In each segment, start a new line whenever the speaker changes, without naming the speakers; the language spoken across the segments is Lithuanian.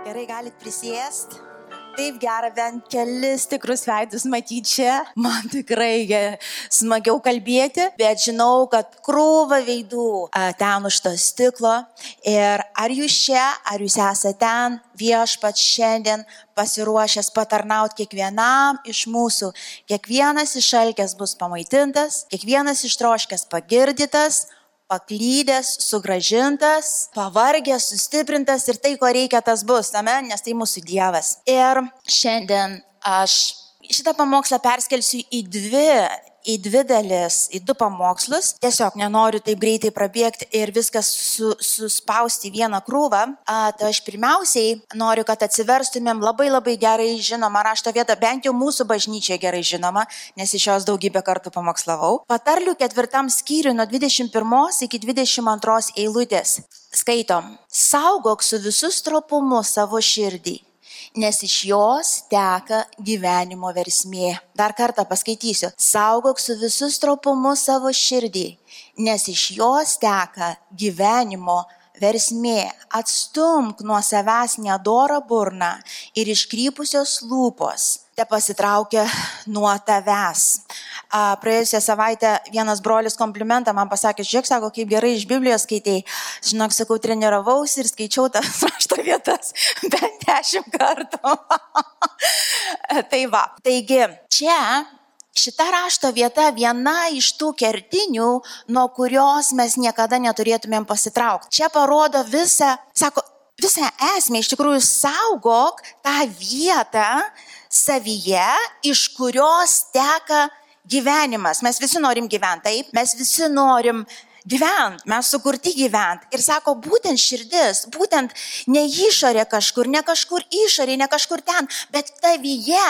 Gerai, galit prisėsti. Taip gera bent kelis tikrus veidus matyti čia. Man tikrai smagiau kalbėti, bet žinau, kad krūva veidų ten už to stiklo. Ir ar jūs čia, ar jūs esate ten, viešpat šiandien pasiruošęs patarnauti kiekvienam iš mūsų. Kiekvienas išalkęs bus pamaitintas, kiekvienas ištroškęs pagirdytas, paklydęs, sugražintas, pavargęs, sustiprintas ir tai, ko reikia, tas bus, amen, nes tai mūsų Dievas. Ir šiandien aš šitą pamokslą perskelsiu į dvi į dvi dalis, į du pamokslus. Tiesiog nenoriu taip greitai prabėgti ir viskas su, suspausti į vieną krūvą. A, tai aš pirmiausiai noriu, kad atsiverstumėm labai labai gerai žinomą rašto vietą, bent jau mūsų bažnyčia gerai žinoma, nes iš jos daugybę kartų pamokslavau. Patarlių ketvirtam skyriui nuo 21 iki 22 eilutės. Skaitom. Saugok su visų stropumu savo širdį nes iš jos teka gyvenimo versmė. Dar kartą paskaitysiu. Saugok su visus tropumu savo širdį, nes iš jos teka gyvenimo versmė. Atstumk nuo savęs nedorą burną ir iškrypusios lūpos te pasitraukia nuo tavęs. Praėjusią savaitę vienas brolis komplimentą man pasakė, žiūrėk, sako, kaip gerai iš Biblijos skaitai. Žinok, sakau, treniravausi ir skaičiau tas rašto vietas bent dešimt kartų. tai va, taigi čia Šita rašto vieta viena iš tų kertinių, nuo kurios mes niekada neturėtumėm pasitraukti. Čia parodo visą, sako, visą esmę, iš tikrųjų saugok tą vietą, savyje, iš kurios teka gyvenimas. Mes visi norim gyventi, taip, mes visi norim gyventi, mes sukurti gyventi. Ir sako, būtent širdis, būtent ne išorė kažkur, ne kažkur išorė, ne kažkur ten, bet tavyje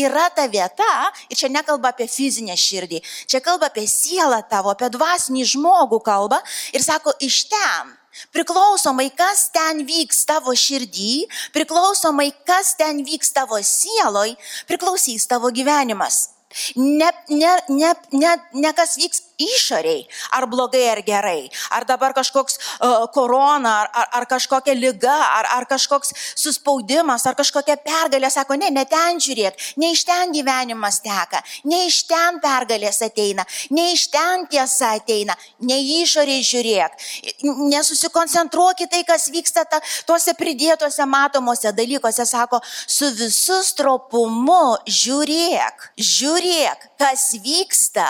yra ta vieta, ir čia nekalba apie fizinę širdį, čia kalba apie sielą tavo, apie dvasinį žmogų kalba, ir sako, iš ten Priklausomai, kas ten vyks tavo širdį, priklausomai, kas ten vyks tavo sieloj, priklausys tavo gyvenimas. Ne, ne, ne, ne, ne kas vyks išoriai, ar blogai, ar gerai, ar dabar kažkoks uh, korona, ar, ar, ar kažkokia lyga, ar, ar kažkoks suspaudimas, ar kažkokia pergalė, sako, ne, ne ten žiūrėk, ne iš ten gyvenimas teka, ne iš ten pergalės ateina, ne iš ten tiesa ateina, ne išoriai žiūrėk, nesusikoncentruok į tai, kas vyksta ta, tuose pridėtuose matomose dalykuose, sako, su visu stropumu žiūrėk, žiūrėk, kas vyksta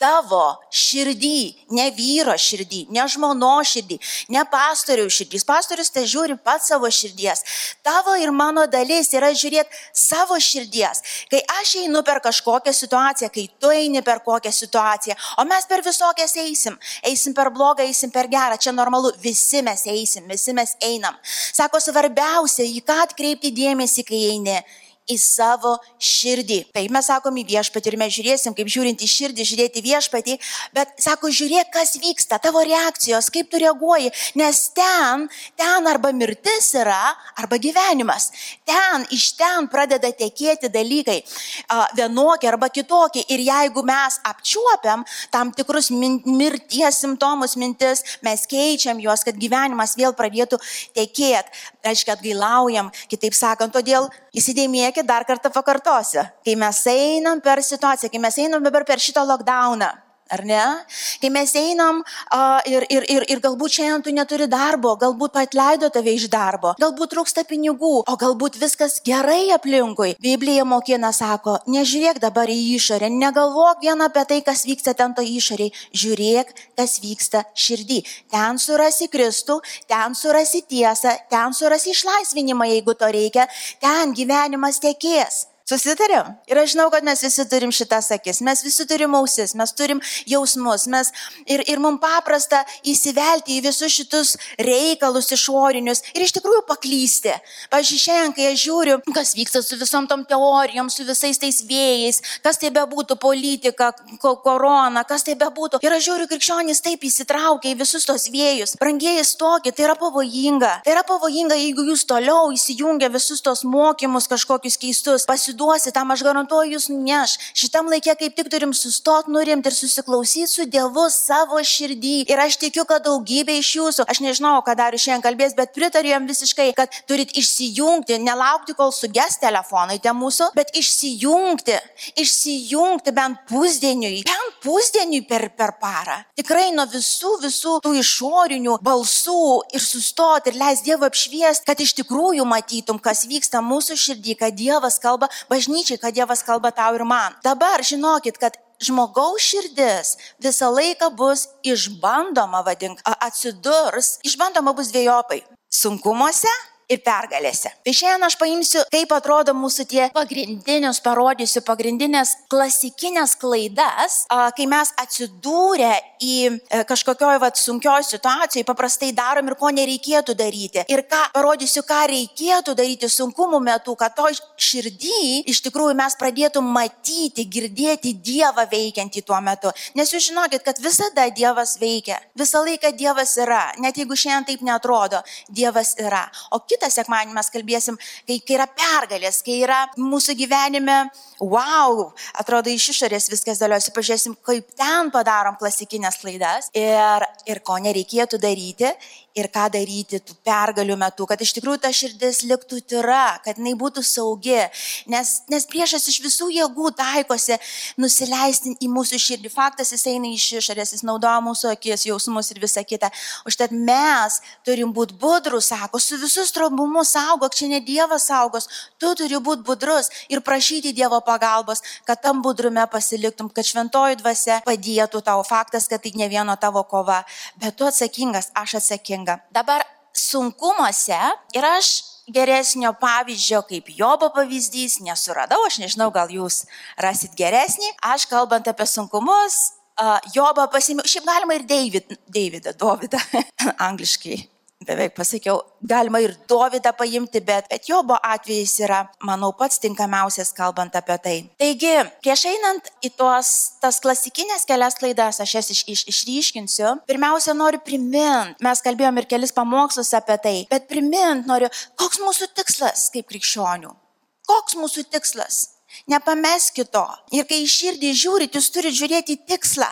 tavo širdį, ne vyro širdį, ne žmono širdį, ne pastoriaus širdį. Pastorius te žiūri pats savo širdies. Tavo ir mano dalis yra žiūrėti savo širdies. Kai aš einu per kažkokią situaciją, kai tu eini per kokią situaciją, o mes per visokias eisim. Eisim per blogą, eisim per gerą, čia normalu, visi mes eisim, visi mes einam. Sako, svarbiausia, į ką atkreipti dėmesį, kai eini į savo širdį. Taip mes sakom į viešpatį ir mes žiūrėsim, kaip žiūrint į širdį, žiūrėti viešpatį, bet sako, žiūrėk, kas vyksta, tavo reakcijos, kaip tu reaguoji, nes ten, ten arba mirtis yra, arba gyvenimas. Ten, iš ten pradeda tekėti dalykai vienokie arba kitokie. Ir jeigu mes apčiuopiam tam tikrus mirties simptomus, mintis, mes keičiam juos, kad gyvenimas vėl pradėtų tekėti, reiškia atgailaujam, kitaip sakant, todėl Įsidėmėkit, dar kartą pakartosiu. Kai mes einam per situaciją, kai mes einam dabar per šitą lockdowną, ar ne? Kai mes einam uh, ir, ir, ir, ir galbūt šiandien tu neturi darbo, galbūt atleido tave iš darbo, galbūt trūksta pinigų, o galbūt viskas gerai aplinkui. Biblija mokina sako, nežiūrėk dabar į išorę, negalvok vien apie tai, kas vyksta ten to išoriai, žiūrėk, kas vyksta širdį. Ten surasi Kristų, ten surasi tiesą, ten surasi išlaisvinimą, jeigu to reikia, ten gyvenimas tekės. Susitarėm? Ir aš žinau, kad mes visi turim šitas akis, mes visi turim ausis, mes turim jausmus, mes ir, ir mums paprasta įsivelti į visus šitus reikalus išorinius ir iš tikrųjų paklysti. Pavyzdžiui, šiandien, kai aš žiūriu, kas vyksta su visom tom teorijom, su visais tais vėjais, kas tai bebūtų politika, korona, kas tai bebūtų. Ir aš žiūriu, krikščionys taip įsitraukia į visus tos vėjus. Brangiai stokit, tai yra pavojinga. Tai yra pavojinga, jeigu jūs toliau įsijungia visus tos mokymus kažkokius keistus, pasiduodat duosi, tam aš garantuoju, jūs neš. Šitam laikė kaip tik turim sustoti, nurimti ir susiklausyti su Dievu savo širdį. Ir aš tikiu, kad daugybė iš jūsų, aš nežinau, ką dar šiandien kalbės, bet pritariu jam visiškai, kad turit išsijungti, nelaukti, kol suges telefonai tie mūsų, bet išsijungti, išsijungti bent pusdieniui, bent pusdieniui per, per parą. Tikrai nuo visų, visų tų išorinių balsų ir sustoti ir leisti Dievą apšviesti, kad iš tikrųjų matytum, kas vyksta mūsų širdį, kad Dievas kalba bažnyčiai, kad Dievas kalba tau ir man. Dabar žinokit, kad žmogaus širdis visą laiką bus išbandoma, vadink, atsidurs, išbandoma bus dviejopai. Sunkumuose ir pergalėse. Tai šiandien aš paimsiu, kaip atrodo mūsų tie pagrindinius, parodysiu pagrindinės klasikinės klaidas, kai mes atsidūrę į e, kažkokioj vat, sunkioj situacijai, paprastai darom ir ko nereikėtų daryti. Ir ką parodysiu, ką reikėtų daryti sunkumų metu, kad to širdį iš tikrųjų mes pradėtum matyti, girdėti Dievą veikiantį tuo metu. Nes jūs žinokit, kad visada Dievas veikia. Visą laiką Dievas yra. Net jeigu šiandien taip netrodo, Dievas yra. O kitą kitą sekmanį mes kalbėsim, kai, kai yra pergalės, kai yra mūsų gyvenime, wow, atrodo iš išorės viskas dėliojasi, pažiūrėsim, kaip ten padarom klasikinės klaidas ir, ir ko nereikėtų daryti ir ką daryti tų pergalių metu, kad iš tikrųjų ta širdis liktų tyra, kad jinai būtų saugi, nes, nes priešas iš visų jėgų taikosi nusileisti į mūsų širdį. Faktas jis eina iš išorės, jis naudoja mūsų akis, jausmus ir visą kitą. Užtat mes turim būti budrus, sako, su visų strobumu saugok, čia ne Dievas saugos, tu turi būti budrus ir prašyti Dievo pagalbos, kad tam budrume pasiliktum, kad šventoji dvasia padėtų tau. Faktas, kad tai ne vieno tavo kova, bet tu atsakingas, aš atsakingas reikalinga. Dabar sunkumuose ir aš geresnio pavyzdžio kaip Jobo pavyzdys nesuradau, aš nežinau, gal jūs rasit geresnį. Aš kalbant apie sunkumus, Jobą pasimėjau, šiaip galima ir David, Davidą, Dovydą, angliškai beveik pasakiau, galima ir Dovydą paimti, bet, bet Jobo atvejis yra, manau, pats tinkamiausias kalbant apie tai. Taigi, prieš einant į tuos, tas klasikinės kelias klaidas, aš jas iš, iš, išryškinsiu, pirmiausia noriu priminti, mes kalbėjom ir kelis pamokslus apie tai, bet priminti noriu, koks mūsų tikslas kaip krikščionių. Koks mūsų tikslas? Nepameskite to. Ir kai iš širdį žiūrit, jūs turite žiūrėti į tikslą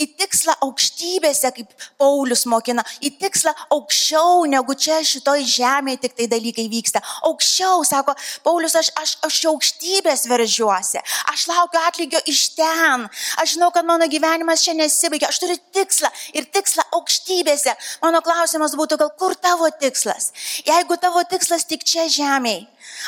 į tikslą aukštybėse, kaip Paulius mokina, į tikslą aukščiau negu čia šitoj žemėje tik tai dalykai vyksta. Aukščiau, sako Paulius, aš, aš, aš aukštybės veržiuosi, aš laukiu atlygio iš ten, aš žinau, kad mano gyvenimas čia nesibaigia, aš turiu tikslą ir tikslą aukštybėse. Mano klausimas būtų, gal kur tavo tikslas? Jeigu tavo tikslas tik čia žemėje,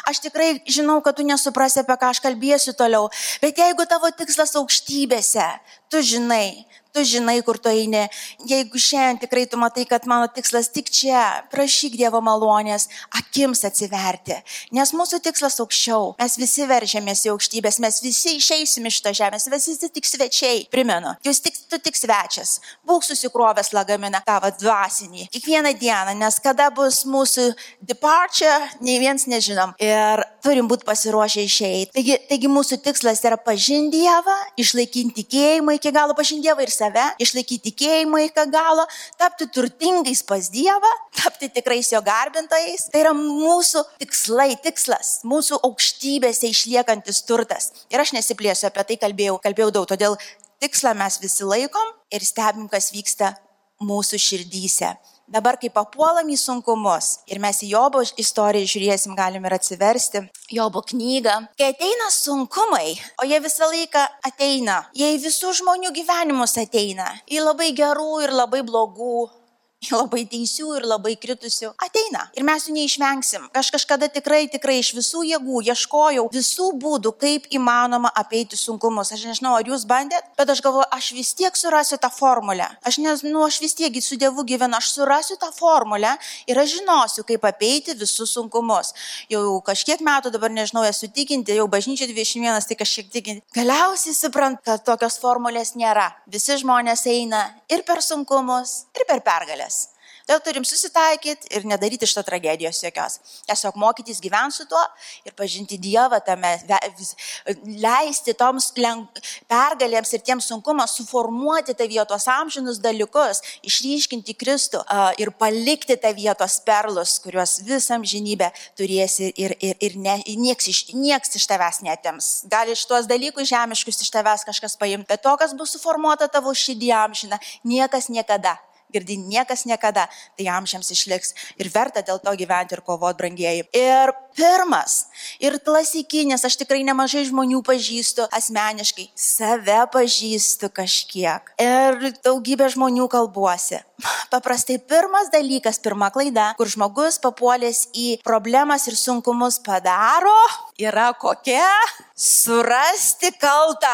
Aš tikrai žinau, kad tu nesuprasi, apie ką aš kalbėsiu toliau, bet jeigu tavo tikslas aukštybėse, tu žinai, tu žinai, kur tu eini. Jeigu šiandien tikrai tu matai, kad mano tikslas tik čia, prašyk Dievo malonės, akims atsiverti. Nes mūsų tikslas aukščiau. Mes visi veržėmės į aukštybės, mes visi išeisim iš to žemės, visi tik svečiai. Primenu, jūs tik, tu tik svečias. Būk susikrovęs lagaminą tavo dvasinį. Kiekvieną dieną, nes kada bus mūsų departure, nei viens nežinom. Ir turim būti pasiruošę išeiti. Taigi, taigi mūsų tikslas yra pažinti Dievą, išlaikyti tikėjimą iki galo, pažinti Dievą ir save, išlaikyti tikėjimą iki galo, tapti turtingais pas Dievą, tapti tikrais jo garbintojais. Tai yra mūsų tikslai, tikslas, mūsų aukštybėse išliekantis turtas. Ir aš nesiplėsiu apie tai kalbėjau, kalbėjau daug, todėl tikslą mes visi laikom ir stebim, kas vyksta mūsų širdyse. Dabar, kai papuolam į sunkumus ir mes į Jobo istoriją žiūrėsim, galim ir atsiversti. Jobo knygą, kai ateina sunkumai, o jie visą laiką ateina, jie į visų žmonių gyvenimus ateina, į labai gerų ir labai blogų, labai teisių ir labai kritusių ateina. Ir mes jų neišvengsim. Aš kažkada tikrai, tikrai iš visų jėgų ieškojau visų būdų, kaip įmanoma apeiti sunkumus. Aš nežinau, ar jūs bandėt, bet aš galvoju, aš vis tiek surasiu tą formulę. Aš, nes, nu, aš vis tiek su Dievu gyvenu, aš surasiu tą formulę ir aš žinosiu, kaip apeiti visus sunkumus. Jau kažkiek metų dabar nežinau, esu tikinti, jau bažnyčia 21, tai kažkiek tikinti. Galiausiai suprant, kad tokios formulės nėra. Visi žmonės eina ir per sunkumus, ir per pergalės. Tai turim susitaikyti ir nedaryti šitą tragedijos jokios. Tiesiog mokytis gyventi su tuo ir pažinti Dievą tame, leisti toms pergalėms ir tiems sunkumams suformuoti tą vietos amžinus dalykus, išryškinti Kristų ir palikti tą vietos perlus, kuriuos visam žinybę turėsi ir, ir, ir ne, nieks, iš, nieks iš tavęs netims. Gali iš tuos dalykus žemiškus iš tavęs kažkas paimti, bet to, kas bus suformuota tavo širdį amžiną, niekas niekada girdi niekas niekada, tai amžiams išliks ir verta dėl to gyventi ir kovoti brangieji. Ir pirmas, ir klasikinis, aš tikrai nemažai žmonių pažįstu asmeniškai, save pažįstu kažkiek ir daugybė žmonių kalbuosi. Paprastai pirmas dalykas, pirma klaida, kur žmogus papuolęs į problemas ir sunkumus padaro, yra kokia? Surasti kaltą.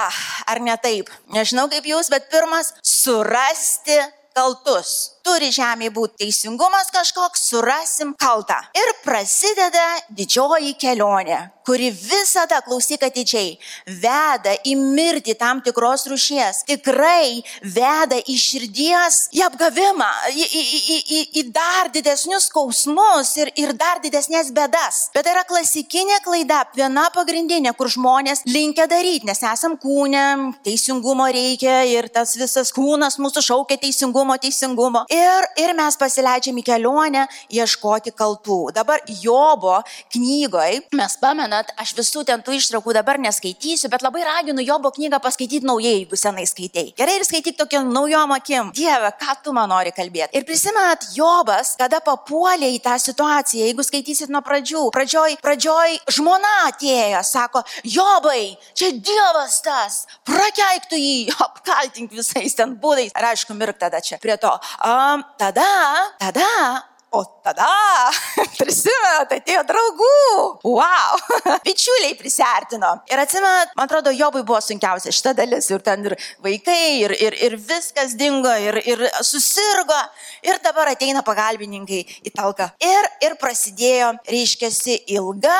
Ar ne taip? Nežinau kaip jūs, bet pirmas - surasti kaltus. Turi žemė būti teisingumas kažkoks, surasim kaltą. Ir prasideda didžioji kelionė, kuri visada, klausyk atidžiai, veda į mirtį tam tikros rušies. Tikrai veda į širdies, į apgavimą, į, į, į, į, į dar didesnius skausmus ir, ir dar didesnės bedas. Bet tai yra klasikinė klaida, viena pagrindinė, kur žmonės linkia daryti, nes esam kūnė, teisingumo reikia ir tas visas kūnas mūsų šaukia teisingumo, teisingumo. Ir, ir mes pasileidžiam į kelionę ieškoti kaltų. Dabar Jobo knygoje, mes pamenat, aš visų ten tų ištraukų dabar neskaitysiu, bet labai raginu Jobo knygą paskaityti naujai, jeigu senai skaitėjai. Gerai ir skaityk tokią naujom akim. Dieve, ką tu man nori kalbėti. Ir prisimenat, Jobas, kada papuolė į tą situaciją, jeigu skaitysit nuo pradžių, pradžioj, pradžioj žmona atėjo, sako, Jobai, čia Dievas tas, prakeiktų jį, apkaltink visais ten būdais. Ir aišku, mirk tada čia prie to. Um, tada, tada O tada, prisimenat, atėjo draugų. Wow, bičiuliai prisartino. Ir atsimenat, man atrodo, Jobui buvo sunkiausia šita dalis. Ir ten ir vaikai, ir, ir, ir viskas dingo, ir, ir susirgo. Ir dabar ateina pagalbininkai į talką. Ir, ir prasidėjo, reiškiasi, ilga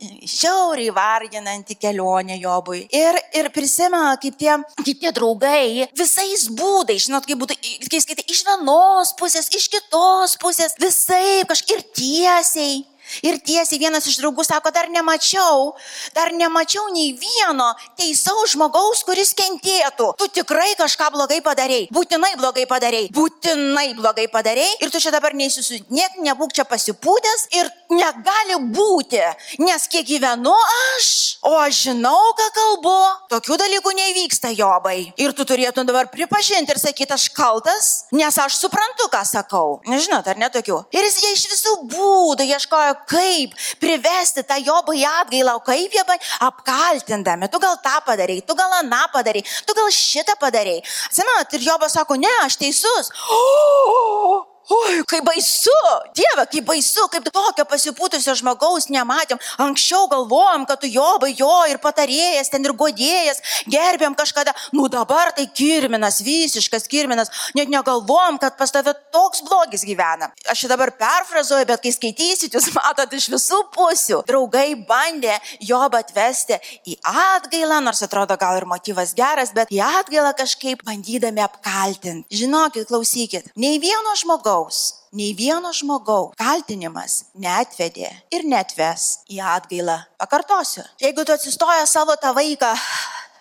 žiauriai varginanti kelionė Jobui. Ir, ir prisimena, kaip tie, kaip tie draugai visais būdais, žinot, kaip būtų, kai skaitai iš vienos pusės, iš kitos pusės, visai kažkaip ir tiesiai Ir tiesiai vienas iš draugų sako, dar nemačiau, dar nemačiau nei vieno teisaus žmogaus, kuris kentėtų. Tu tikrai kažką blogai padarėjai. Būtinai blogai padarėjai. Būtinai blogai padarėjai. Ir tu čia dabar neįsisutinėk, nebūk čia pasipūtęs. Ir negali būti. Nes kiek gyvenu aš, o aš žinau, ką kalbu. Tokių dalykų nevyksta, jobai. Ir tu turėtum dabar pripažinti ir sakyti, aš kaltas, nes aš suprantu, ką sakau. Nežinot, ar netokių. Ir jis iš visų būdų ieškojo, kaip privesti tą jobą į atgailą, o kaip jie apkaltindami, tu gal tą padarai, tu gal aną padarai, tu gal šitą padarai. Atsimenat, ir jobas sako, ne, aš teisus. O, Oi, kaip baisu, Dieve, kaip baisu, kaip tokio pasipūtusio žmogaus nematėm. Anksčiau galvojom, kad tu jo ir patarėjas, ten ir godėjas, gerbėm kažkada. Nu dabar tai kirminas, visiškas kirminas. Net negalvojom, kad pas tave toks blogis gyvena. Aš čia dabar perfrazuoju, bet kai skaitysit, jūs matot iš visų pusių. Draugai bandė jobą atvesti į atgailą, nors atrodo gal ir motyvas geras, bet į atgailą kažkaip bandydami apkaltinti. Žinokit, klausykit, nei vieno žmogaus žmogaus, nei vieno žmogaus kaltinimas netvedė ir netves į atgailą. Pakartosiu, jeigu tu atsistoja savo tą vaiką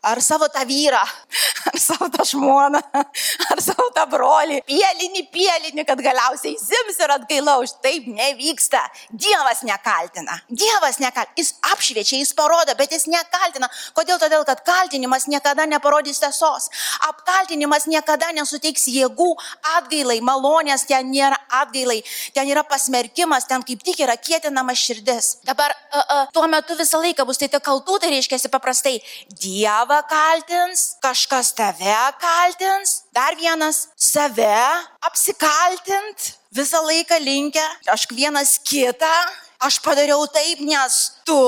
ar savo tą vyrą, ar savo tą žmoną, ar savo tą brolį, pielinį, pielinį, kad galiausiai sims ir atgailauž. Taip nevyksta. Dievas nekaltina. Dievas nekaltina. Jis apšviečia, jis parodo, bet jis nekaltina. Kodėl? Todėl, kad kaltinimas niekada neparodys tiesos. Apkaltinimas niekada nesuteiks jėgų atgailai, malonės ten nėra atgailai, ten yra pasmerkimas, ten kaip tik yra kėtinama širdis. Dabar uh, uh, tuo metu visą laiką bus tai ta kaltų, tai reiškia paprastai Dievas kaltins, kažkas tave kaltins, dar vienas save apsikaltint, visą laiką linkę, aš vienas kitą, aš padariau taip, nes tu,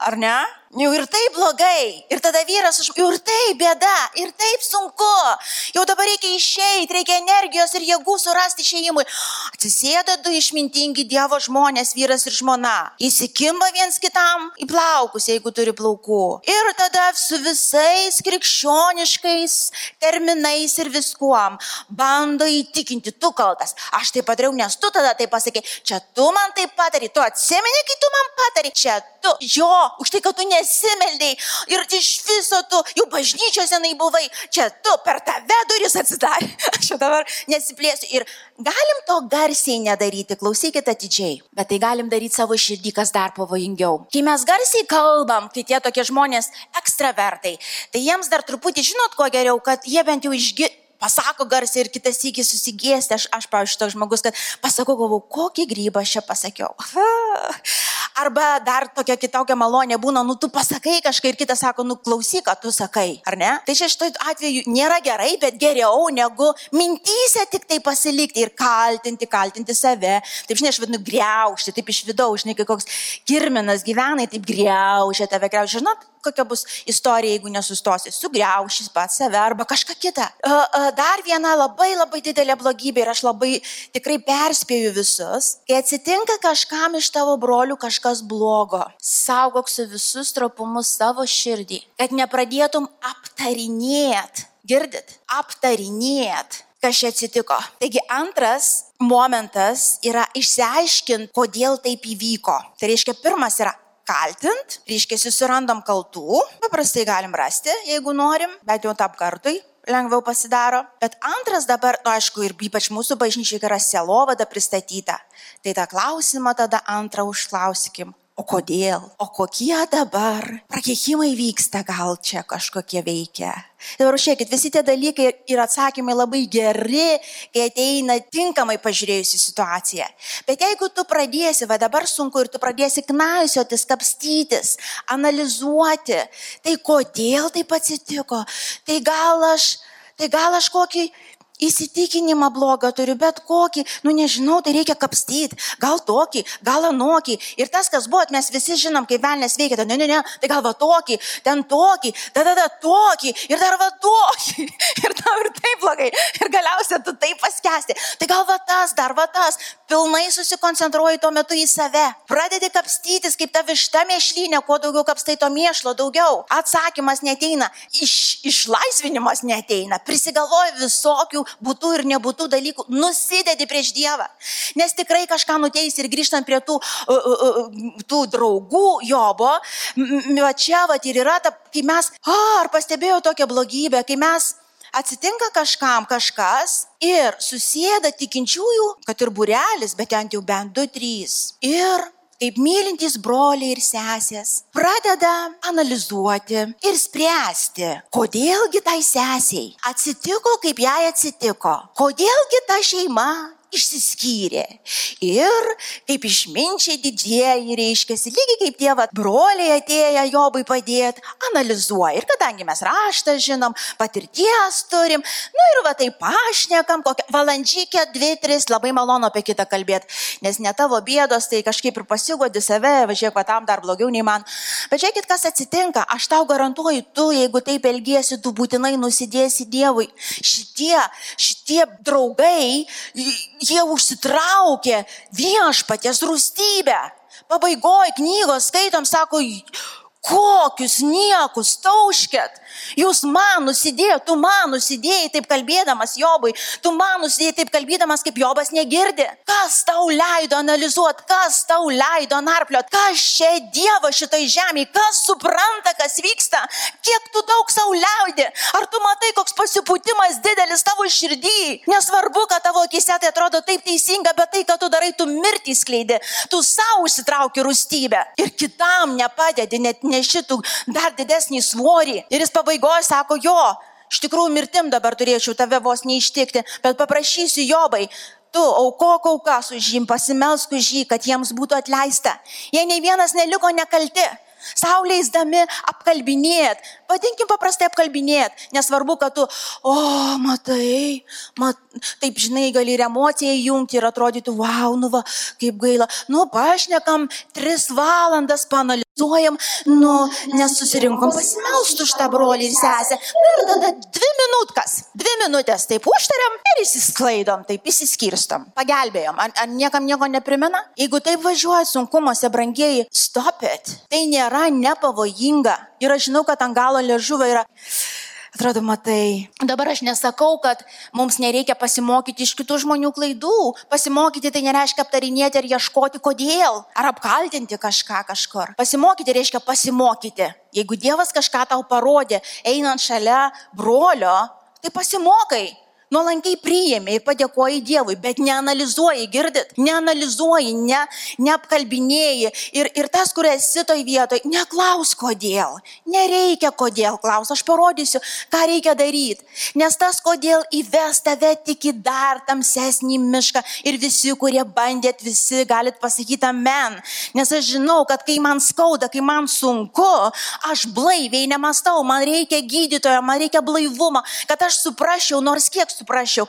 ar ne? Jau ir taip blogai. Ir tada vyras, jau ir taip bėda, ir taip sunku. Jau dabar reikia išeiti, reikia energijos ir jėgų surasti išėjimui. Atsisėda du išmintingi Dievo žmonės, vyras ir žmona. Įsikimba viens kitam į plaukus, jeigu turi plaukų. Ir tada su visais krikščioniškais terminais ir viskuom bando įtikinti, tu kaltas. Aš tai padariau, nes tu tada tai pasakė. Čia tu man tai patari, tu atsimeni, kai tu man patari. Čia tu. Jo, už tai, kad tu ne nesimeldėjai ir iš viso tu jau bažnyčios senai buvai, čia tu per tave duris atsidarė. Aš jau dabar nesiplėsiu. Ir galim to garsiai nedaryti, klausykit atidžiai, bet tai galim daryti savo širdį, kas dar pavojingiau. Kai mes garsiai kalbam, kai tie tokie žmonės ekstravertai, tai jiems dar truputį žinot, ko geriau, kad jie bent jau išgirsta pasako garsiai ir kitas įkis susigėsti, aš, aš pavyzdžiui, toks žmogus, kad pasakau, galvau, kokį grybą aš čia pasakiau. Arba dar tokia kitokia malonė būna, nu tu pasakai kažką ir kitas sako, nu klausyk, ką tu sakai, ar ne? Tai čia šitoj atveju nėra gerai, bet geriau negu mintysę tik tai pasilikti ir kaltinti, kaltinti save. Taip, žinai, aš vadinu, greušti, taip iš vidaus, žinai, kai koks kirminas gyvenai, taip greušia tave, greušia. Žinot, kokia bus istorija, jeigu nesustosi, sugriaušys pats save arba kažką kitą. Dar viena labai labai didelė blogybė ir aš labai tikrai perspėju visus, kai atsitinka kažkam iš tavo brolių kažkas blogo, saugok su visus trapumus savo širdį, kad nepradėtum aptarinėt, girdit, aptarinėt kas čia atsitiko. Taigi antras momentas yra išsiaiškinti, kodėl taip įvyko. Tai reiškia, pirmas yra kaltint, reiškia, susirandam kaltų, paprastai galim rasti, jeigu norim, bet jau tap kartui lengviau pasidaro. Bet antras dabar, nu aišku, ir ypač mūsų bažnyčiai yra selovada pristatyta. Tai tą klausimą tada antrą užklausykim. O kodėl? O kokie dabar prakeikimai vyksta, gal čia kažkokie veikia? Dabar žiūrėkit, visi tie dalykai ir atsakymai labai geri, kai ateina tinkamai pažiūrėjusi situaciją. Bet jeigu tu pradėsi, va dabar sunku ir tu pradėsi knaisiotis, kapstytis, analizuoti, tai kodėl taip atsitiko, tai gal aš, tai gal aš kokį įsitikinimą blogą turiu, bet kokį, nu nežinau, tai reikia kapstyti, gal tokį, gal anokį. Ir tas, kas buvo, mes visi žinom, kaip velnės veikia, tai ne, ne, ne, tai gal va tokį, ten tokį, tada tada tokį, ir dar va tokį, ir tau ir taip blogai, ir galiausiai tu taip paskesti. Tai gal va tas, dar va tas, pilnai susikoncentruoji tuo metu į save. Pradedi kapstytis kaip ta višta mėšlynė, kuo daugiau kapstai to mėšlo, daugiau. Atsakymas neteina, iš, išlaisvinimas neteina, prisigalvoji visokių būtų ir nebūtų dalykų, nusidedi prieš Dievą. Nes tikrai kažką nuteis ir grįžtant prie tų, tų draugų Jobo, čia va ir yra, ta, kai mes, o, ar pastebėjau tokią blogybę, kai mes atsitinka kažkam kažkas ir susėda tikinčiųjų, kad ir burelis, bet ten jau bent du, trys. Ir kaip mylintys broliai ir sesės, pradeda analizuoti ir spręsti, kodėlgi tai sesiai atsitiko, kaip jai atsitiko, kodėlgi ta šeima išsiskyrė. Ir kaip išminčiai didieji reiškiasi, lygiai kaip tie vat, broliai atėję Jobui padėti, analizuoja. Ir kadangi mes raštą žinom, patirties turim, nu ir va tai pašnekam, kokią valandžikę, dvi, tris, labai malonu apie kitą kalbėti, nes ne tavo bėdos, tai kažkaip ir pasigodi save, važiuok, va tam dar blogiau nei man. Bet žiūrėkit, kas atsitinka, aš tau garantuoju, tu, jeigu taip elgiesi, tu būtinai nusidėsi Dievui. Šitie, šitie draugai, jie užsitraukė viešpatės rūstybę. Pabaigoje knygos skaitom, sako, kokius niekus tauškėt. Jūs man nusidėjot, tu man nusidėjai taip kalbėdamas Jobui, tu man nusidėjai taip kalbėdamas, kaip Jobas negirdi. Kas tau leido analizuoti, kas tau leido narpliot, kas čia Dievo šitai žemė, kas supranta, kas vyksta, kiek tu daug savo leidi, ar tu matai, koks pasipūtimas didelis tavo širdį. Nesvarbu, kad tavo akise tai atrodo taip teisinga, bet tai, ką tu darai, tu mirtį skleidi, tu savo užsitrauki rūstybę ir kitam nepadedi, net nešitų dar didesnį svorį. Ir jis pabaigoje sako, jo, iš tikrųjų mirtim dabar turėčiau tave vos neištikti, bet paprašysiu Jobai, tu aukok aukas už jį, pasimelsk už jį, kad jiems būtų atleista. Jie nei vienas neliko nekalti. Saulėsdami apkalbinėt, vadinkim paprastai apkalbinėt, nesvarbu, kad tu, o, matai, mat, taip žinai, gali ir emociją įjungti ir atrodytų, wow, nu va, kaip gaila, nu pašnekam, tris valandas panalizuojam, nu, nes susirinkom pasimelst už tą brolį ir sesę. Nu, ir tada dvi minutkas, dvi minutės taip užtariam ir įsisklaidom, taip įsiskirstom, pagelbėjom. Ar, ar niekam nieko neprimena? Jeigu taip važiuoja sunkumuose, brangieji, stop it. Tai nėra nepavojinga. Ir aš žinau, kad ant galo liežuvio yra Atrodo, matai. Dabar aš nesakau, kad mums nereikia pasimokyti iš kitų žmonių klaidų. Pasimokyti tai nereiškia aptarinėti ar ieškoti kodėl, ar apkaltinti kažką kažkur. Pasimokyti reiškia pasimokyti. Jeigu Dievas kažką tau parodė, einant šalia brolio, tai pasimokai nuolankiai priėmė ir padėkoji Dievui, bet neanalizuoji, girdit, neanalizuoji, ne, neapkalbinėjai. Ir, ir tas, kur esi toj vietoj, neklaus kodėl. Nereikia kodėl klaus, aš parodysiu, ką reikia daryti. Nes tas kodėl įves tave tik į dar tamsesnį mišką ir visi, kurie bandėt, visi galit pasakyti amen. Nes aš žinau, kad kai man skauda, kai man sunku, aš blaiviai nemastau, man reikia gydytojo, man reikia blaivumo, kad aš suprasčiau, nors kiek suprasčiau,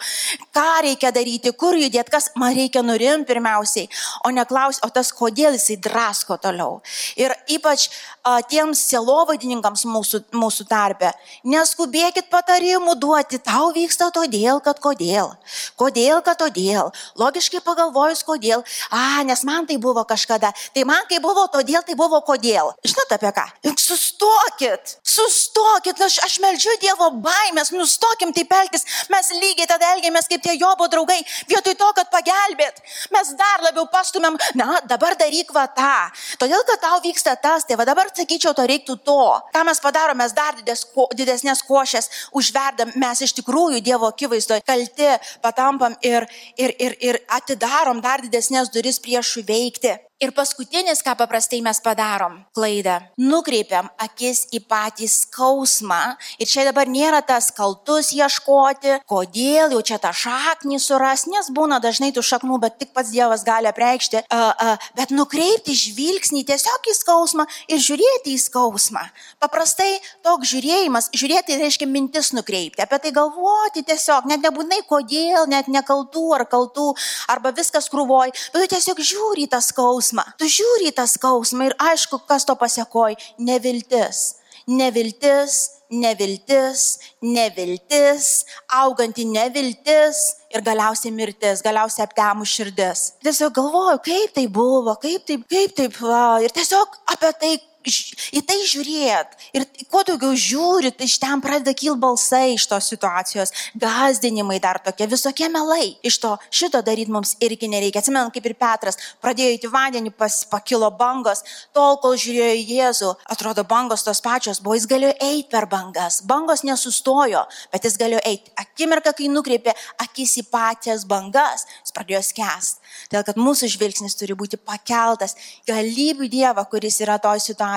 ką reikia daryti, kur judėti, kas man reikia nurimti pirmiausiai, o neklaus, o tas kodėl jisai drasko toliau. Ir ypač a, tiems sielovadininkams mūsų, mūsų tarpe, neskubėkit patarimų duoti, tau vyksta todėl, kad kodėl. Kodėl, kad todėl. Logiškai pagalvojus, kodėl. A, nes man tai buvo kažkada. Tai man kai buvo todėl, tai buvo kodėl. Žinot apie ką? Sustokit, sustokit, aš, aš melžiu Dievo baimės, nustokim taip elgtis. Mes lygiai tada elgiamės kaip tie Jobo draugai. Vietoj to, kad pagelbėt, mes dar labiau pastumėm, na, dabar daryk va tą. Todėl, kad tau vyksta tas, tai va dabar sakyčiau, to reiktų to. Ką mes padarom, mes dar dides, didesnės košės užverdam, mes iš tikrųjų Dievo akivaizdoje kalti patampam ir, ir, ir, ir atidarom dar didesnės duris priešų veikti. Ir paskutinis, ką paprastai mes padarom, klaida, nukreipiam akis į patį skausmą. Ir čia dabar nėra tas kaltus ieškoti, kodėl jau čia tą šaknį suras, nes būna dažnai tų šaknų, bet tik pats Dievas gali apreikšti, uh, uh, bet nukreipti žvilgsnį tiesiog į skausmą ir žiūrėti į skausmą. Paprastai toks žiūrėjimas, žiūrėti reiškia mintis nukreipti, apie tai galvoti tiesiog, net nebūtinai kodėl, net nekaltų ar kaltų, arba viskas krūvoj, bet tiesiog žiūri į tą skausmą skausmą. Tu žiūri į tą skausmą ir aišku, kas to pasiekoj - neviltis. Neviltis, neviltis, neviltis, auganti neviltis ir galiausiai mirtis, galiausiai aptemų širdis. Tiesiog galvoju, kaip tai buvo, kaip taip, kaip taip, va, ir tiesiog apie tai į tai žiūrėt. Ir kuo daugiau žiūri, tai iš ten pradeda kil balsai iš tos situacijos, gazdinimai dar tokie, visokie melai. Iš to šito daryti mums irgi nereikia. Atsimenu, kaip ir Petras pradėjo įti vandenį, pas, pakilo bangos, tol kol žiūrėjo į Jėzų, atrodo, bangos tos pačios buvo, jis galėjo eiti per bangas. Bangos nesustojo, bet jis galėjo eiti. Akimirka, kai nukreipė akis į pačias bangas, jis pradėjo skęsti. Dėl kad mūsų žvilgsnis turi būti pakeltas galybių Dievą, kuris yra toj situacijoje.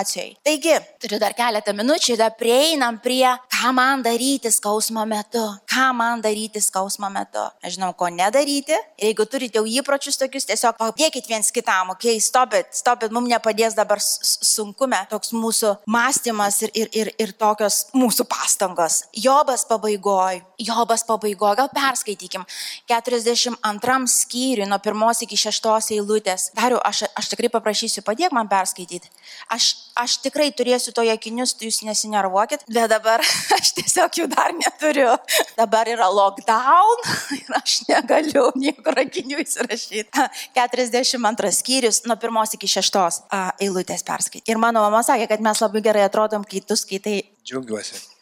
Taigi, turiu dar keletą minučių, tada prieinam prie, ką man daryti skausmo metu. Ką man daryti skausmo metu. Aš žinau, ko nedaryti. Ir jeigu turite jau įpročius tokius, tiesiog padėkit viens kitam, okei, okay, stopit, stopit, mums nepadės dabar sunkume toks mūsų mąstymas ir, ir, ir, ir tokios mūsų pastangos. Jobas pabaigoje, Jobas pabaigoje, gal perskaitykim, 42 skyriui nuo pirmos iki šeštos eilutės. Dariu, aš, aš tikrai paprašysiu, padėk man perskaityti. Aš, aš tikrai turėsiu to akinius, jūs nesinervuokit, bet dabar aš tiesiog jų dar neturiu. Dabar yra lockdown ir aš negaliu niekur akinių įsirašyti. 42 skyrius nuo pirmos iki šeštos eilutės perskaityti. Ir mano mama sakė, kad mes labai gerai atrodom, kai tu skaitai.
Džiaugiuosi.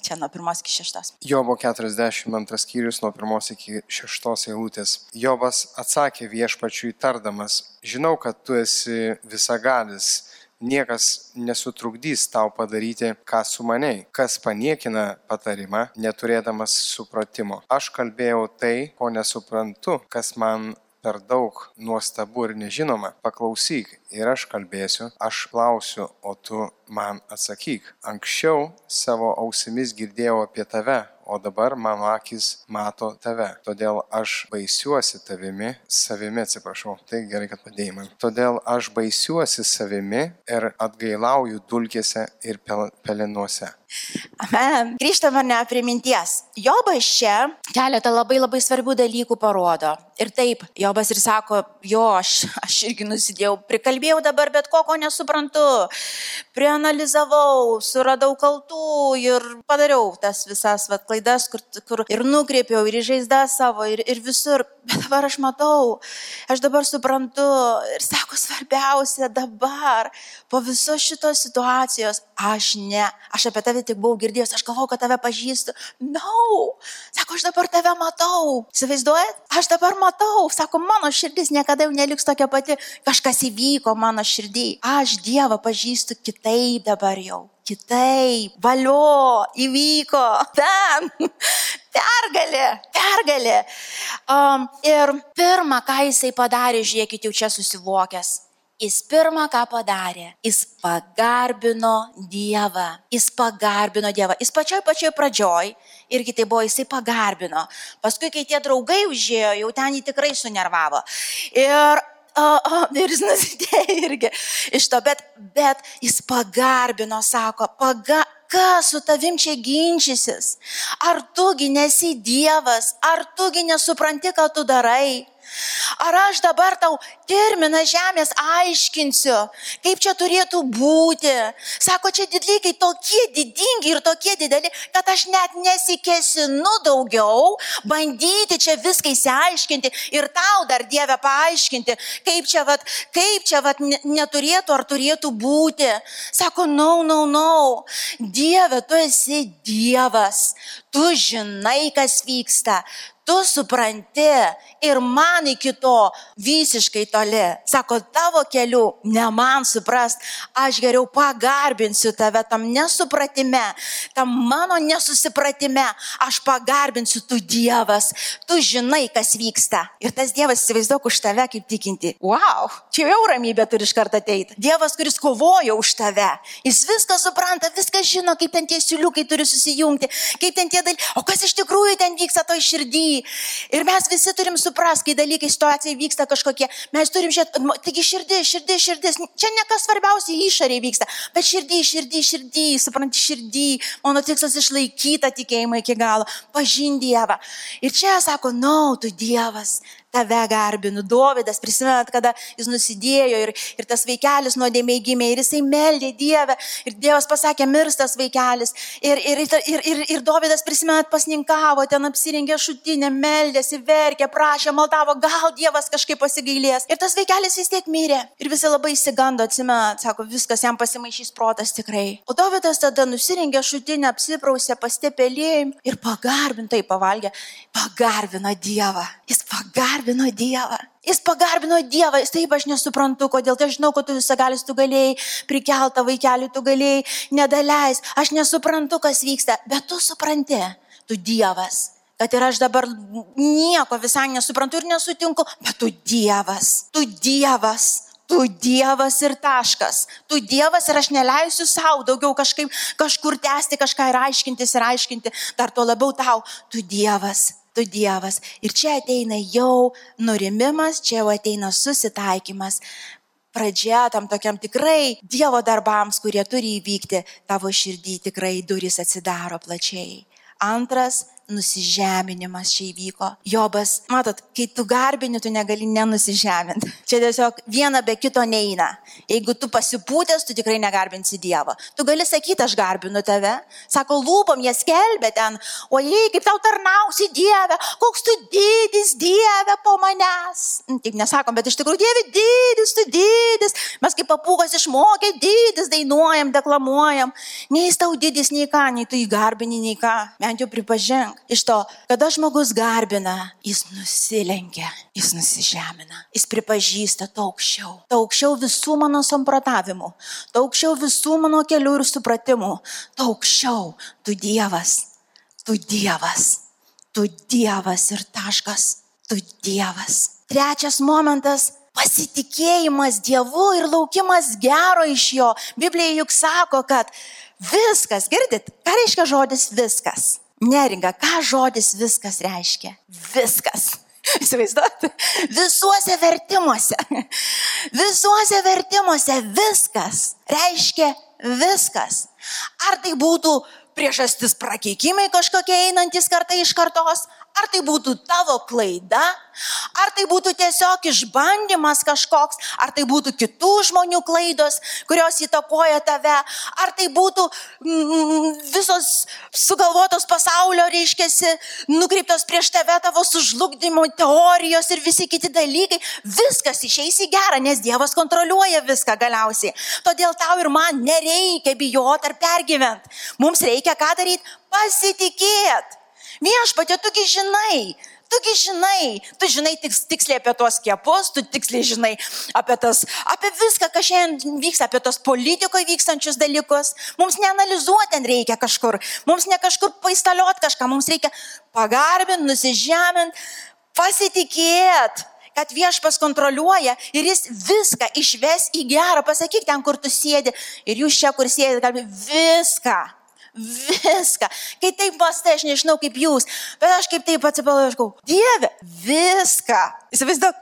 Čia nuo pirmos iki šeštos.
Jobo 42 skyrius nuo pirmos iki šeštos eilutės. Jobas atsakė viešpačiui tardamas, žinau, kad tu esi visagalis niekas nesutrukdys tau padaryti, ką sumaniai, kas paniekina patarimą, neturėdamas supratimo. Aš kalbėjau tai, ko nesuprantu, kas man per daug nuostabu ir nežinoma. Paklausyk ir aš kalbėsiu, aš klausiu, o tu man atsakyk. Anksčiau savo ausimis girdėjau apie tave, o dabar mano akis mato tave. Todėl aš baisiuosi tavimi, savimi atsiprašau. Tai gerai, kad padėjai man. Todėl aš baisiuosi savimi ir atgailauju dulkėse ir pel pelinuose.
Amen. Grįžtame ne prie minties. Jobas čia keletą labai labai svarbių dalykų parodo. Ir taip, Jobas ir sako, jo, aš, aš irgi nusidėjau, prikalbėjau dabar bet ko, ko nesuprantu, prianalizavau, suradau kaltų ir padariau tas visas vat, klaidas, kur, kur ir nukreipiau, ir įžaizdą savo, ir, ir visur. Bet dabar aš matau, aš dabar suprantu ir sako, svarbiausia dabar, po visos šitos situacijos, aš ne, aš apie tave tik buvau girdėjęs, aš galvojau, kad tave pažįstu. No, sako, aš dabar tave matau. Įsivaizduojat? Aš dabar matau, sako, mano širdis niekada jau neliks tokia pati, kažkas įvyko mano širdį. Aš Dievą pažįstu kitaip dabar jau. Kitaip, valio, įvyko, ten, pergalė, pergalė. Um, ir pirmą, ką jisai padarė, žiūrėkit, jau čia susivokęs. Jis pirmą ką padarė, jis pagarbino Dievą. Jis pagarbino Dievą. Jis pačioj pačioj pradžioj, irgi tai buvo, jisai pagarbino. Paskui, kai tie draugai užėjo, jau ten jį tikrai sunervavo. Ir o, o, ir jis nusidėjo irgi iš to, bet, bet jis pagarbino, sako, paga, kas su tavim čia ginčysis? Ar tugi nesi Dievas, ar tugi nesupranti, ką tu darai? Ar aš dabar tau terminą žemės aiškinsiu, kaip čia turėtų būti. Sako, čia didlykai tokie didingi ir tokie dideli, kad aš net nesikesinu daugiau bandyti čia viską įsiaiškinti ir tau dar Dievę paaiškinti, kaip čia, vat, kaip čia vat, neturėtų ar turėtų būti. Sako, no, no, no. Dieve, tu esi Dievas. Tu žinai, kas vyksta tu supranti ir man iki to visiškai toli. Sako, tavo keliu ne man suprast, aš geriau pagarbinsiu tave tam nesupratime, tam mano nesusipratime, aš pagarbinsiu tu Dievas, tu žinai, kas vyksta. Ir tas Dievas įsivaizduok už tave kaip tikinti. Wow, čia jau ramybė turi iš karto ateiti. Dievas, kuris kovoja už tave, jis viską supranta, viską žino, kaip ten tie siūliukai turi susijungti, kaip ten tie dalykai, o kas iš tikrųjų ten vyksta to širdį, Ir mes visi turim suprasti, kai dalykai situacijai vyksta kažkokie. Mes turim žiūrėti, taigi širdis, širdis, širdis. Čia ne kas svarbiausia išoriai vyksta, bet širdį, širdį, širdį, supranti, širdį. Mano tikslas išlaikyti tikėjimą iki galo, pažinti Dievą. Ir čia sako, na, no, tu Dievas, tave garbinu. Dovydas, prisimenat, kada jis nusidėjo ir, ir tas vaikelis nuodėmiai gimė ir jisai meldė Dievę ir Dievas pasakė, mirstas vaikelis. Ir, ir, ir, ir, ir Dovydas, prisimenat, pasninkavo, ten apsirengė šutinę, meldėsi, verkė, prašė, maldavo, gal Dievas kažkaip pasigailės. Ir tas vaikelis vis tiek mirė. Ir visi labai įsigando, atsimenat, sako, viskas jam pasimaišys protas tikrai. O Dovydas tada nusirengė šutinę, apsiprausė, pastepelėjim ir pagarbintai pavalgė, pagarbino Dievą. Jis pagarbino pagarbino Dievą. Jis pagarbino Dievą, jis taip aš nesuprantu, kodėl. Tai aš žinau, kad tu visą galis, tu galėjai prikeltą vaikelį, tu galėjai nedaleis. Aš nesuprantu, kas vyksta, bet tu supranti, tu Dievas. Kad ir aš dabar nieko visai nesuprantu ir nesutinku, bet tu Dievas, tu Dievas. Tu Dievas ir taškas. Tu Dievas ir aš neleisiu savo daugiau kažkaip kažkur tęsti, kažką ir aiškintis ir aiškinti. Dar tuo labiau tau. Tu Dievas tu Dievas. Ir čia ateina jau nurimimas, čia jau ateina susitaikymas. Pradžia tam tokiam tikrai Dievo darbams, kurie turi įvykti, tavo širdį tikrai duris atsidaro plačiai. Antras nusižeminimas čia įvyko. Jobas, matot, kai tu garbini, tu negali nenusižeminti. Čia tiesiog viena be kito neina. Jeigu tu pasipūtęs, tu tikrai negarbinsi Dievo. Tu gali sakyti, aš garbinu tave. Sako, lūpom jie skelbė ten, o jei kaip tau tarnausi Dieve, koks tu didis Dieve po manęs. Nu, taip nesakom, bet iš tikrųjų Dieve didis, tu didis. Mes kaip papūgas išmokę didis, dainuojam, deklamuojam. Nei jis tau didis, nei ką, nei tu jį garbini, nei ką. Bent jau pripažink iš to, kada žmogus garbina, jis nusilenkia, jis nusižemina, jis pripažįsta to aukščiau, to aukščiau visų mano samprotavimų, to aukščiau visų mano kelių ir supratimų, to aukščiau tu Dievas, tu Dievas, tu Dievas ir taškas, tu Dievas. Trečias momentas pasitikėjimas Dievu ir laukimas gero iš Jo. Biblija juk sako, kad viskas, girdit, ką reiškia žodis viskas? Neringa, ką žodis viskas reiškia? Viskas. Įsivaizduojate? Visuose vertimuose. Visuose vertimuose viskas reiškia Viskas. Ar tai būtų priežastis prakeikimai kažkokie einantis kartai iš kartos, ar tai būtų tavo klaida, ar tai būtų tiesiog išbandymas kažkoks, ar tai būtų kitų žmonių klaidos, kurios įtakoja tave, ar tai būtų mm, visos sugalvotos pasaulio, reiškiasi, nukreiptos prieš tave tavo sužlugdymo teorijos ir visi kiti dalykai, viskas išeis į gerą, nes Dievas kontroliuoja viską galiausiai. Todėl tau ir man nereikia bijoti ar pergyventi. Mums reikia ką daryti? Pasitikėti. Viešpatė, tugi žinai, tugi žinai, tu žinai tiks, tiksliai apie tuos kiepus, tu tiksliai žinai apie, tas, apie viską, kas šiandien vyksta, apie tos politikoje vykstančius dalykus. Mums neanalizuoti reikia kažkur, mums ne kažkur paistaliot kažką, mums reikia pagarbinti, nusižeminti, pasitikėti kad viešpas kontroliuoja ir jis viską išves į gerą. Pasakyk ten, kur tu sėdi ir jūs čia, kur sėdi, kalbė viską Viską. Kai taip pastai, aš nežinau kaip jūs, bet aš kaip taip atsipalaiškau. Dieve, viską. Įsivaizduok,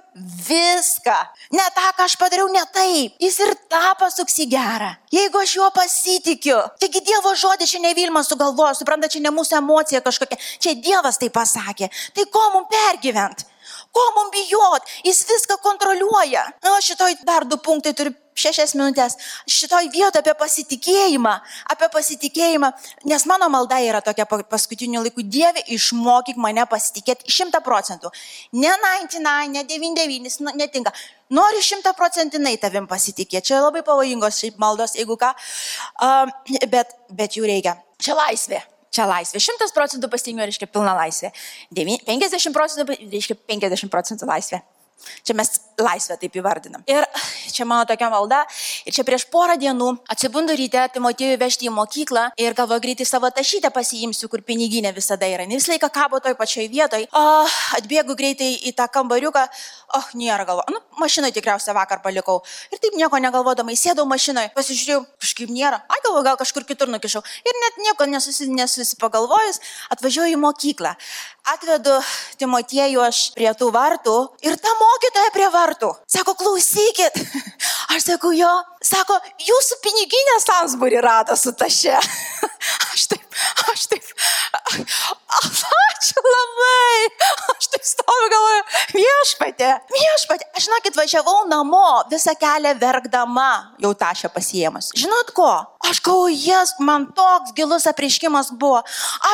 viską. Ne tą, ką aš padariau, ne taip. Jis ir tą pasuks į gerą. Jeigu aš juo pasitikiu. Taigi Dievo žodis čia ne Vilmas sugalvojo, supranta, čia ne mūsų emocija kažkokia. Čia Dievas tai pasakė. Tai ko mums pergyvent? Ko mums bijot? Jis viską kontroliuoja. Na, šitoj dar du punktai turiu šešias minutės šitoj vietoje apie pasitikėjimą, apie pasitikėjimą, nes mano malda yra tokia paskutiniu laiku, Dieve, išmokyk mane pasitikėti šimta procentų. Ne 99, ne 99, nu, netinka. Noriu šimta procentinai tavim pasitikėti. Čia labai pavojingos šiaip maldos, jeigu ką, uh, bet, bet jų reikia. Čia laisvė. Čia laisvė. 100 procentų pasitikėjimo reiškia pilna laisvė. 50 procentų reiškia 50 procentų laisvė. Čia mes laisvę taip įvardinam. Ir čia mano tokia malda. Ir čia prieš porą dienų atsibundu ryte, Timotiejų vežti į mokyklą ir galvoju greitai savo tašytę pasiimsiu, kur piniginė visada yra. Ne visą laiką kabo toj pačioj vietoj. O, atbėgu greitai į tą kambariuką. O, oh, nėra galvo. Nu, mašinoje tikriausiai vakar palikau. Ir taip nieko negalvodama, įsėdau mašinoje, pasižiūrėjau, kažkaip nėra. Ai, galvoju, gal kažkur kitur nukišau. Ir net nieko nesusi, nesusipagalvojus, atvažiuoju į mokyklą. Atvedu Timotiejų aš prie tų vartų ir ta mokytoja prie vartų. Sako, klausykit. Aš sakau, jo. Sako, jūsų piniginė Sansburį rado su taše. Aš taip, aš taip. Ačiū labai. Aš taip stoviu galvoju, viešpatė, viešpatė. Aš žinokit, važiavau namo visą kelią verkdama, jau tašę pasiemus. Žinot ko? Aš galvoju, jas, man toks gilus apriškimas buvo.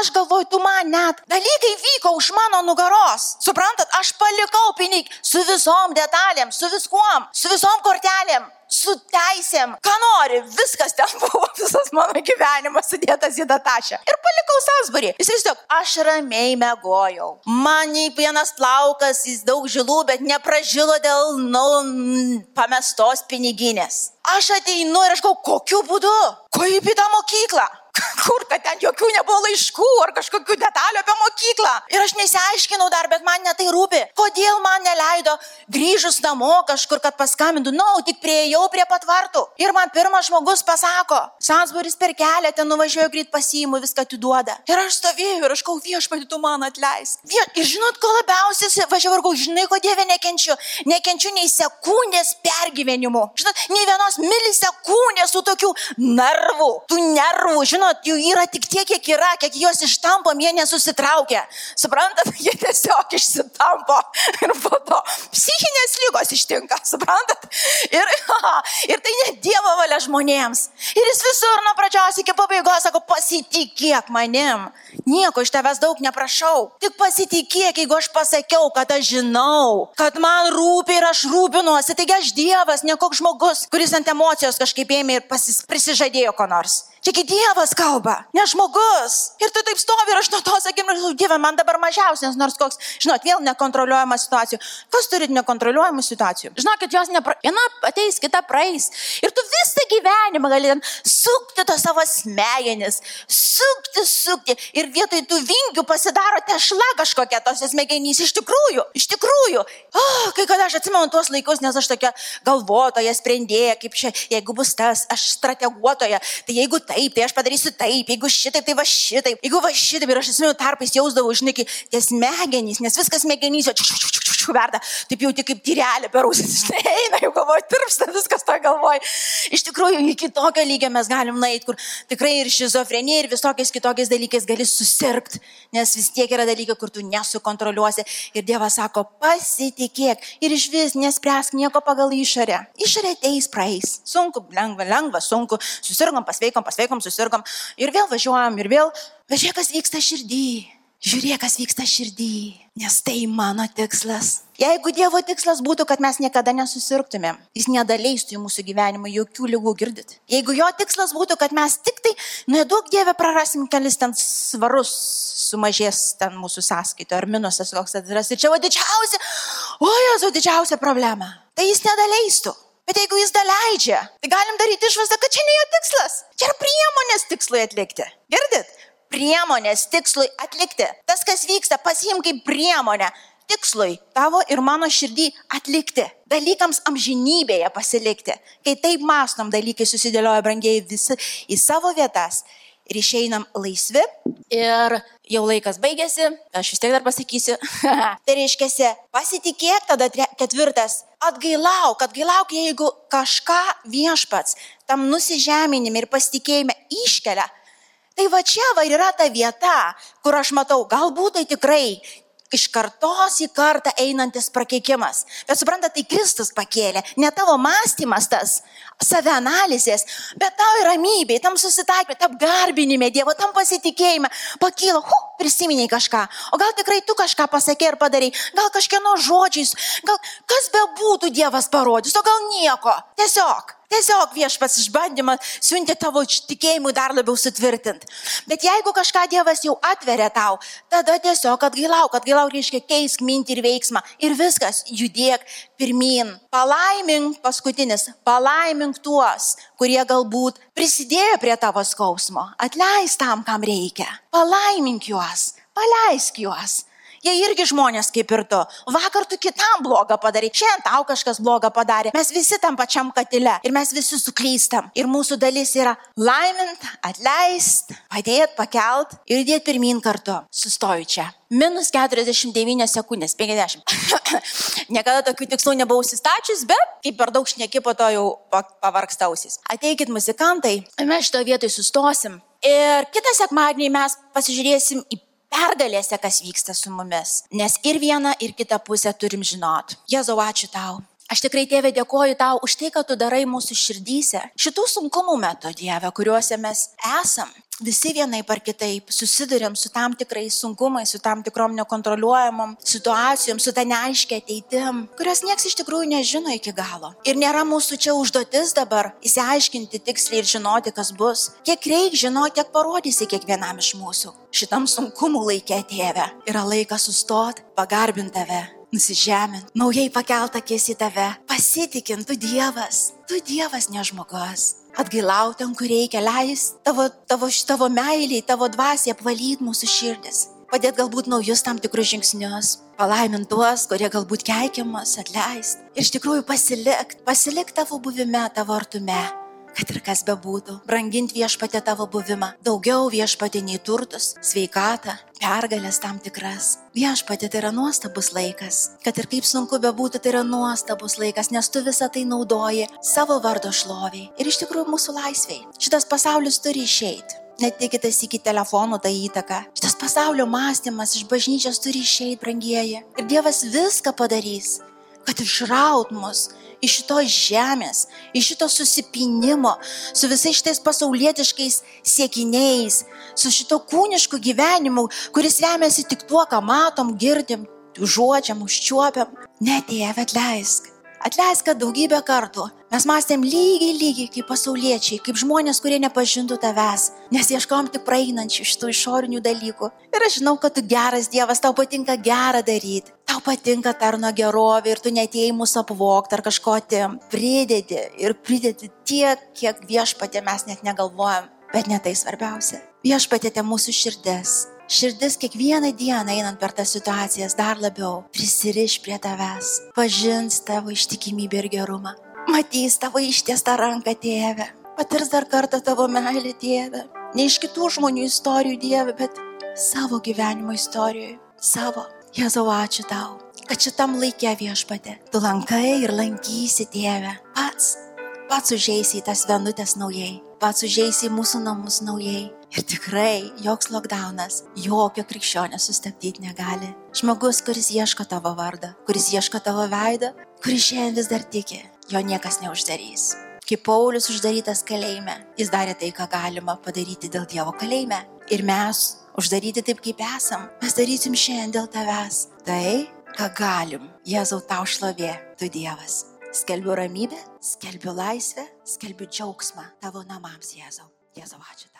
Aš galvoju, tu man net dalykai vyko už mano nugaros. Suprantat, aš palikau pinigį su visom detalėm, su viskuom, su visom kortelėm su teisėm, ką nori, viskas ten buvo, visas mano gyvenimas sudėtas į datašę. Ir palikau Sausburį. Jis tiesiog, aš ramiai mėgojau. Man nei vienas plaukas, jis daug žilų, bet nepražilo dėl nu, pamestos piniginės. Aš ateinu ir aš galvoju, kokiu būdu? Kaip į tą mokyklą? Kur, kad ten jokių nebuvo laiškų ar kažkokių detalių apie mokyklą. Ir aš nesiaiškinau dar, bet man netai rūpi. Kodėl man neleido grįžus namo kažkur, kad paskambintų, na, no, tik prieėjau prie patvartų. Ir man pirmas žmogus pasako, Sansburis per kelią ten nuvažiuoju greit pasiimu, viską atiduoda. Ir aš stovėjau ir aš kau viešpatį tu man atleis. Ir žinot, ko labiausiai važiavau ir kau, žinai, ko Dieve nekenčiu. Nekenčiu nei sekundės pergyvenimų. Žinot, nei vienos milisekundės tų tokių nervų, tų nervų, žinot, žinot, jų yra tik tiek, kiek yra, kiek juos ištampom, jie nesusitraukia. Suprantat, jie tiesiog išsitampo ir po to psichinės lygos ištinka, suprantat? Ir, ir tai ne Dievo valia žmonėms. Ir jis visur nuo pradžios iki pabaigos sako, pasitikėk manim. Nieko iš tavęs daug neprašau. Tik pasitikėk, jeigu aš pasakiau, kad aš žinau, kad man rūpi ir aš rūpinuosi. Taigi aš Dievas, ne koks žmogus, kuris ant emocijos kažkaip ėmė ir pasis, prisižadėjo ko nors. Čiagi Dievas kalba, ne žmogus. Ir tu taip stovi ir aš nuo to sakymu, Dieve, man dabar mažiausias nors koks, žinot, vėl nekontroliuojama situacija. Kas turit nekontroliuojamų situacijų? Žinokit, jos nepra... viena ateis, kita praeis. Ir tu visą gyvenimą gali sukti to savo smegenis, sukti, sukti. Ir vietoj tų vingių pasidaro tešla kažkokia tose smegenys. Iš tikrųjų, iš tikrųjų. Oh, kai kada aš atsimenu tuos laikus, nes aš tokia galvotoja, sprendėja, kaip čia, jeigu bus tas, aš strateguotoja, tai jeigu tai taip, tai aš padarysiu taip, jeigu šitaip, tai va šitaip, jeigu va šitaip ir aš esu tarpais jausdavau, žinai, tie smegenys, nes viskas smegenys, čiu verda, taip jau tik kaip tyrelė per ausis, žinai, eina, jau galvoju, tirpsta viskas to galvoj. Iš tikrųjų, iki tokio lygio mes galim nueiti, kur tikrai ir šizofrenija, ir visokiais kitokiais dalykais gali susirgti, nes vis tiek yra dalykai, kur tu nesukontroliuosi. Ir Dievas sako, pasitikėk ir iš vis nespręsk nieko pagal išorę. Išorė ateis, praeis. Sunku, lengva, lengva, sunku. Susirgom, pasveikom, pasveikom, susirgom. Ir vėl važiuojam, ir vėl. Žiūrėk, kas vyksta širdį. Žiūrėk, kas vyksta širdį, nes tai mano tikslas. Jeigu Dievo tikslas būtų, kad mes niekada nesusirgtumėm, jis nedaleistų į mūsų gyvenimą jokių lygų girdit. Jeigu jo tikslas būtų, kad mes tik tai, nedaug Dieve prarasim kelis ten svarus, sumažės ten mūsų sąskaito ar minusas koks atsiras. Ir čia va didžiausia, o jos didžiausia problema. Tai jis nedaleistų. Bet jeigu jis daleidžia, tai galim daryti išvadą, kad čia ne jo tikslas. Čia yra priemonės tikslui atlikti. Girdit? priemonės tikslui atlikti. Tas, kas vyksta, pasiim kaip priemonę tikslui tavo ir mano širdį atlikti. Dalykams amžinybėje pasilikti. Kai taip mastom, dalykai susidėlioja brangiai visi į savo vietas ir išeinam laisvi. Ir jau laikas baigėsi, aš vis tiek dar pasakysiu. tai reiškia, pasitikėk, tada ketvirtas, atgailauk, atgailauk, jeigu kažką viešpats tam nusižeminime ir pasitikėjime iškelia Tai va čia va yra ta vieta, kur aš matau, galbūt tai tikrai iš kartos į kartą einantis prakeikimas. Bet supranta, tai Kristus pakėlė, ne tavo mąstymas tas, savianalizės, bet tau ramybė, tam susitaikymė, tam garbinime Dievo, tam pasitikėjime, pakylo, hu, prisiminiai kažką. O gal tikrai tu kažką pasakė ir padarai, gal kažkieno žodžiais, gal kas be būtų Dievas parodys, o gal nieko. Tiesiog. Tiesiog viešpas išbandymą siunti tavo tikėjimui dar labiau sutvirtinti. Bet jeigu kažką Dievas jau atveria tau, tada tiesiog atgailauk, atgailauk reiškia keisk mintį ir veiksmą ir viskas, judėk pirmin. Palaimink paskutinis, palaimink tuos, kurie galbūt prisidėjo prie tavo skausmo, atleis tam, kam reikia. Palaimink juos, paleisk juos. Jie irgi žmonės kaip ir tu. Vakar tu kitam blogą padarai, šiandien tau kažkas blogą padarė. Mes visi tam pačiam katile ir mes visi suklystam. Ir mūsų dalis yra laimint, atleist, padėt, pakelt ir dėti pirmin kartu. Sustoju čia. Minus 49 sekundės, 50. Niekada tokių tikslų nebuvau įsistačius, bet kaip per daug šneki po to jau pavarkstausis. Ateikit muzikantai, mes šitoje vietoje sustosim. Ir kitą sekmadienį mes pasižiūrėsim į pergalėse, kas vyksta su mumis. Nes ir vieną, ir kitą pusę turim žinot. Jėzau, ačiū tau. Aš tikrai, tėvė, dėkoju tau už tai, kad tu darai mūsų širdyse. Šitų sunkumų metu, Dieve, kuriuose mes esam, visi vienai par kitaip susidurėm su tam tikrais sunkumais, su tam tikrom nekontroliuojamom situacijom, su ta neaiškia ateitim, kurios nieks iš tikrųjų nežino iki galo. Ir nėra mūsų čia užduotis dabar įsiaiškinti tiksliai ir žinoti, kas bus. Kiek reikia žinoti, tiek parodysi kiekvienam iš mūsų. Šitam sunkumų laikė tėve yra laikas sustot, pagarbinti tave nusižemint, naujai pakeltą akis į tave, pasitikint, tu Dievas, tu Dievas ne žmogus atgailauti, ant kur reikia, leis tavo, tavo, tavo meiliai, tavo dvasiai apvalyti mūsų širdis. Padėt galbūt naujus tam tikrus žingsnius, palaimint tuos, kurie galbūt keikiamas, atleist. Ir iš tikrųjų pasilik, pasilik tavo buvime, tavo artume kad ir kas bebūtų, branginti viešpatė tavo buvimą, daugiau viešpatė nei turtus, sveikatą, pergalės tam tikras. Viešpatė tai yra nuostabus laikas, kad ir kaip sunku bebūtų, tai yra nuostabus laikas, nes tu visą tai naudoji savo vardo šloviai ir iš tikrųjų mūsų laisviai. Šitas pasaulis turi išeiti. Netikitės iki telefonų tą įtaką. Šitas pasaulio mąstymas iš bažnyčios turi išeiti, brangieji. Ir Dievas viską padarys, kad išraut mus iš šitos žemės, iš šito susipinimo, su visais šitais pasaulietiškais siekiniais, su šito kūnišku gyvenimu, kuris remiasi tik tuo, ką matom, girdim, žodžiam, užčiuopiam. Ne, tėve, atleisk. Atleisk, kad daugybę kartų mes mąstėm lygiai, lygiai kaip pasauliečiai, kaip žmonės, kurie nepažintų tavęs, nes ieškom tik praeinančių šitų išorinių dalykų. Ir aš žinau, kad tu geras Dievas, tau patinka gerą daryti patinka tarno gerovė ir tu netėjai mūsų apvokti ar kažko atim, pridedi ir pridedi tiek, kiek viešpatė mes net negalvojam, bet ne tai svarbiausia. Viešpatė mūsų širdis. Širdis kiekvieną dieną einant per tas situacijas dar labiau prisiriš prie tavęs, pažins tavo ištikimybę ir gerumą, matys tavo ištiestą ranką tėvę, patirs dar kartą tavo meilę tėvę, ne iš kitų žmonių istorijų dievę, bet savo gyvenimo istorijoje, savo. Jėzau, ačiū tau. kad šitam laikė viešpatė, tu lankai ir lankysi tėvę. Pats, pats užeisi į tas vienutės naujai, pats užeisi į mūsų namus naujai. Ir tikrai joks lockdownas, jokio krikščionio sustabdyti negali. Žmogus, kuris ieško tavo vardą, kuris ieško tavo veidą, kuris šiandien vis dar tiki, jo niekas neuždarys. Kai Paulius uždarytas kalėjime, jis darė tai, ką galima padaryti dėl Dievo kalėjime. Ir mes, uždaryti taip, kaip esam, mes darysim šiandien dėl tavęs. Tai, ką galim. Jėzau tau šlovė, tu Dievas. Skelbiu ramybę, skelbiu laisvę, skelbiu džiaugsmą tavo namams, Jėzau. Jėzau, ačiū.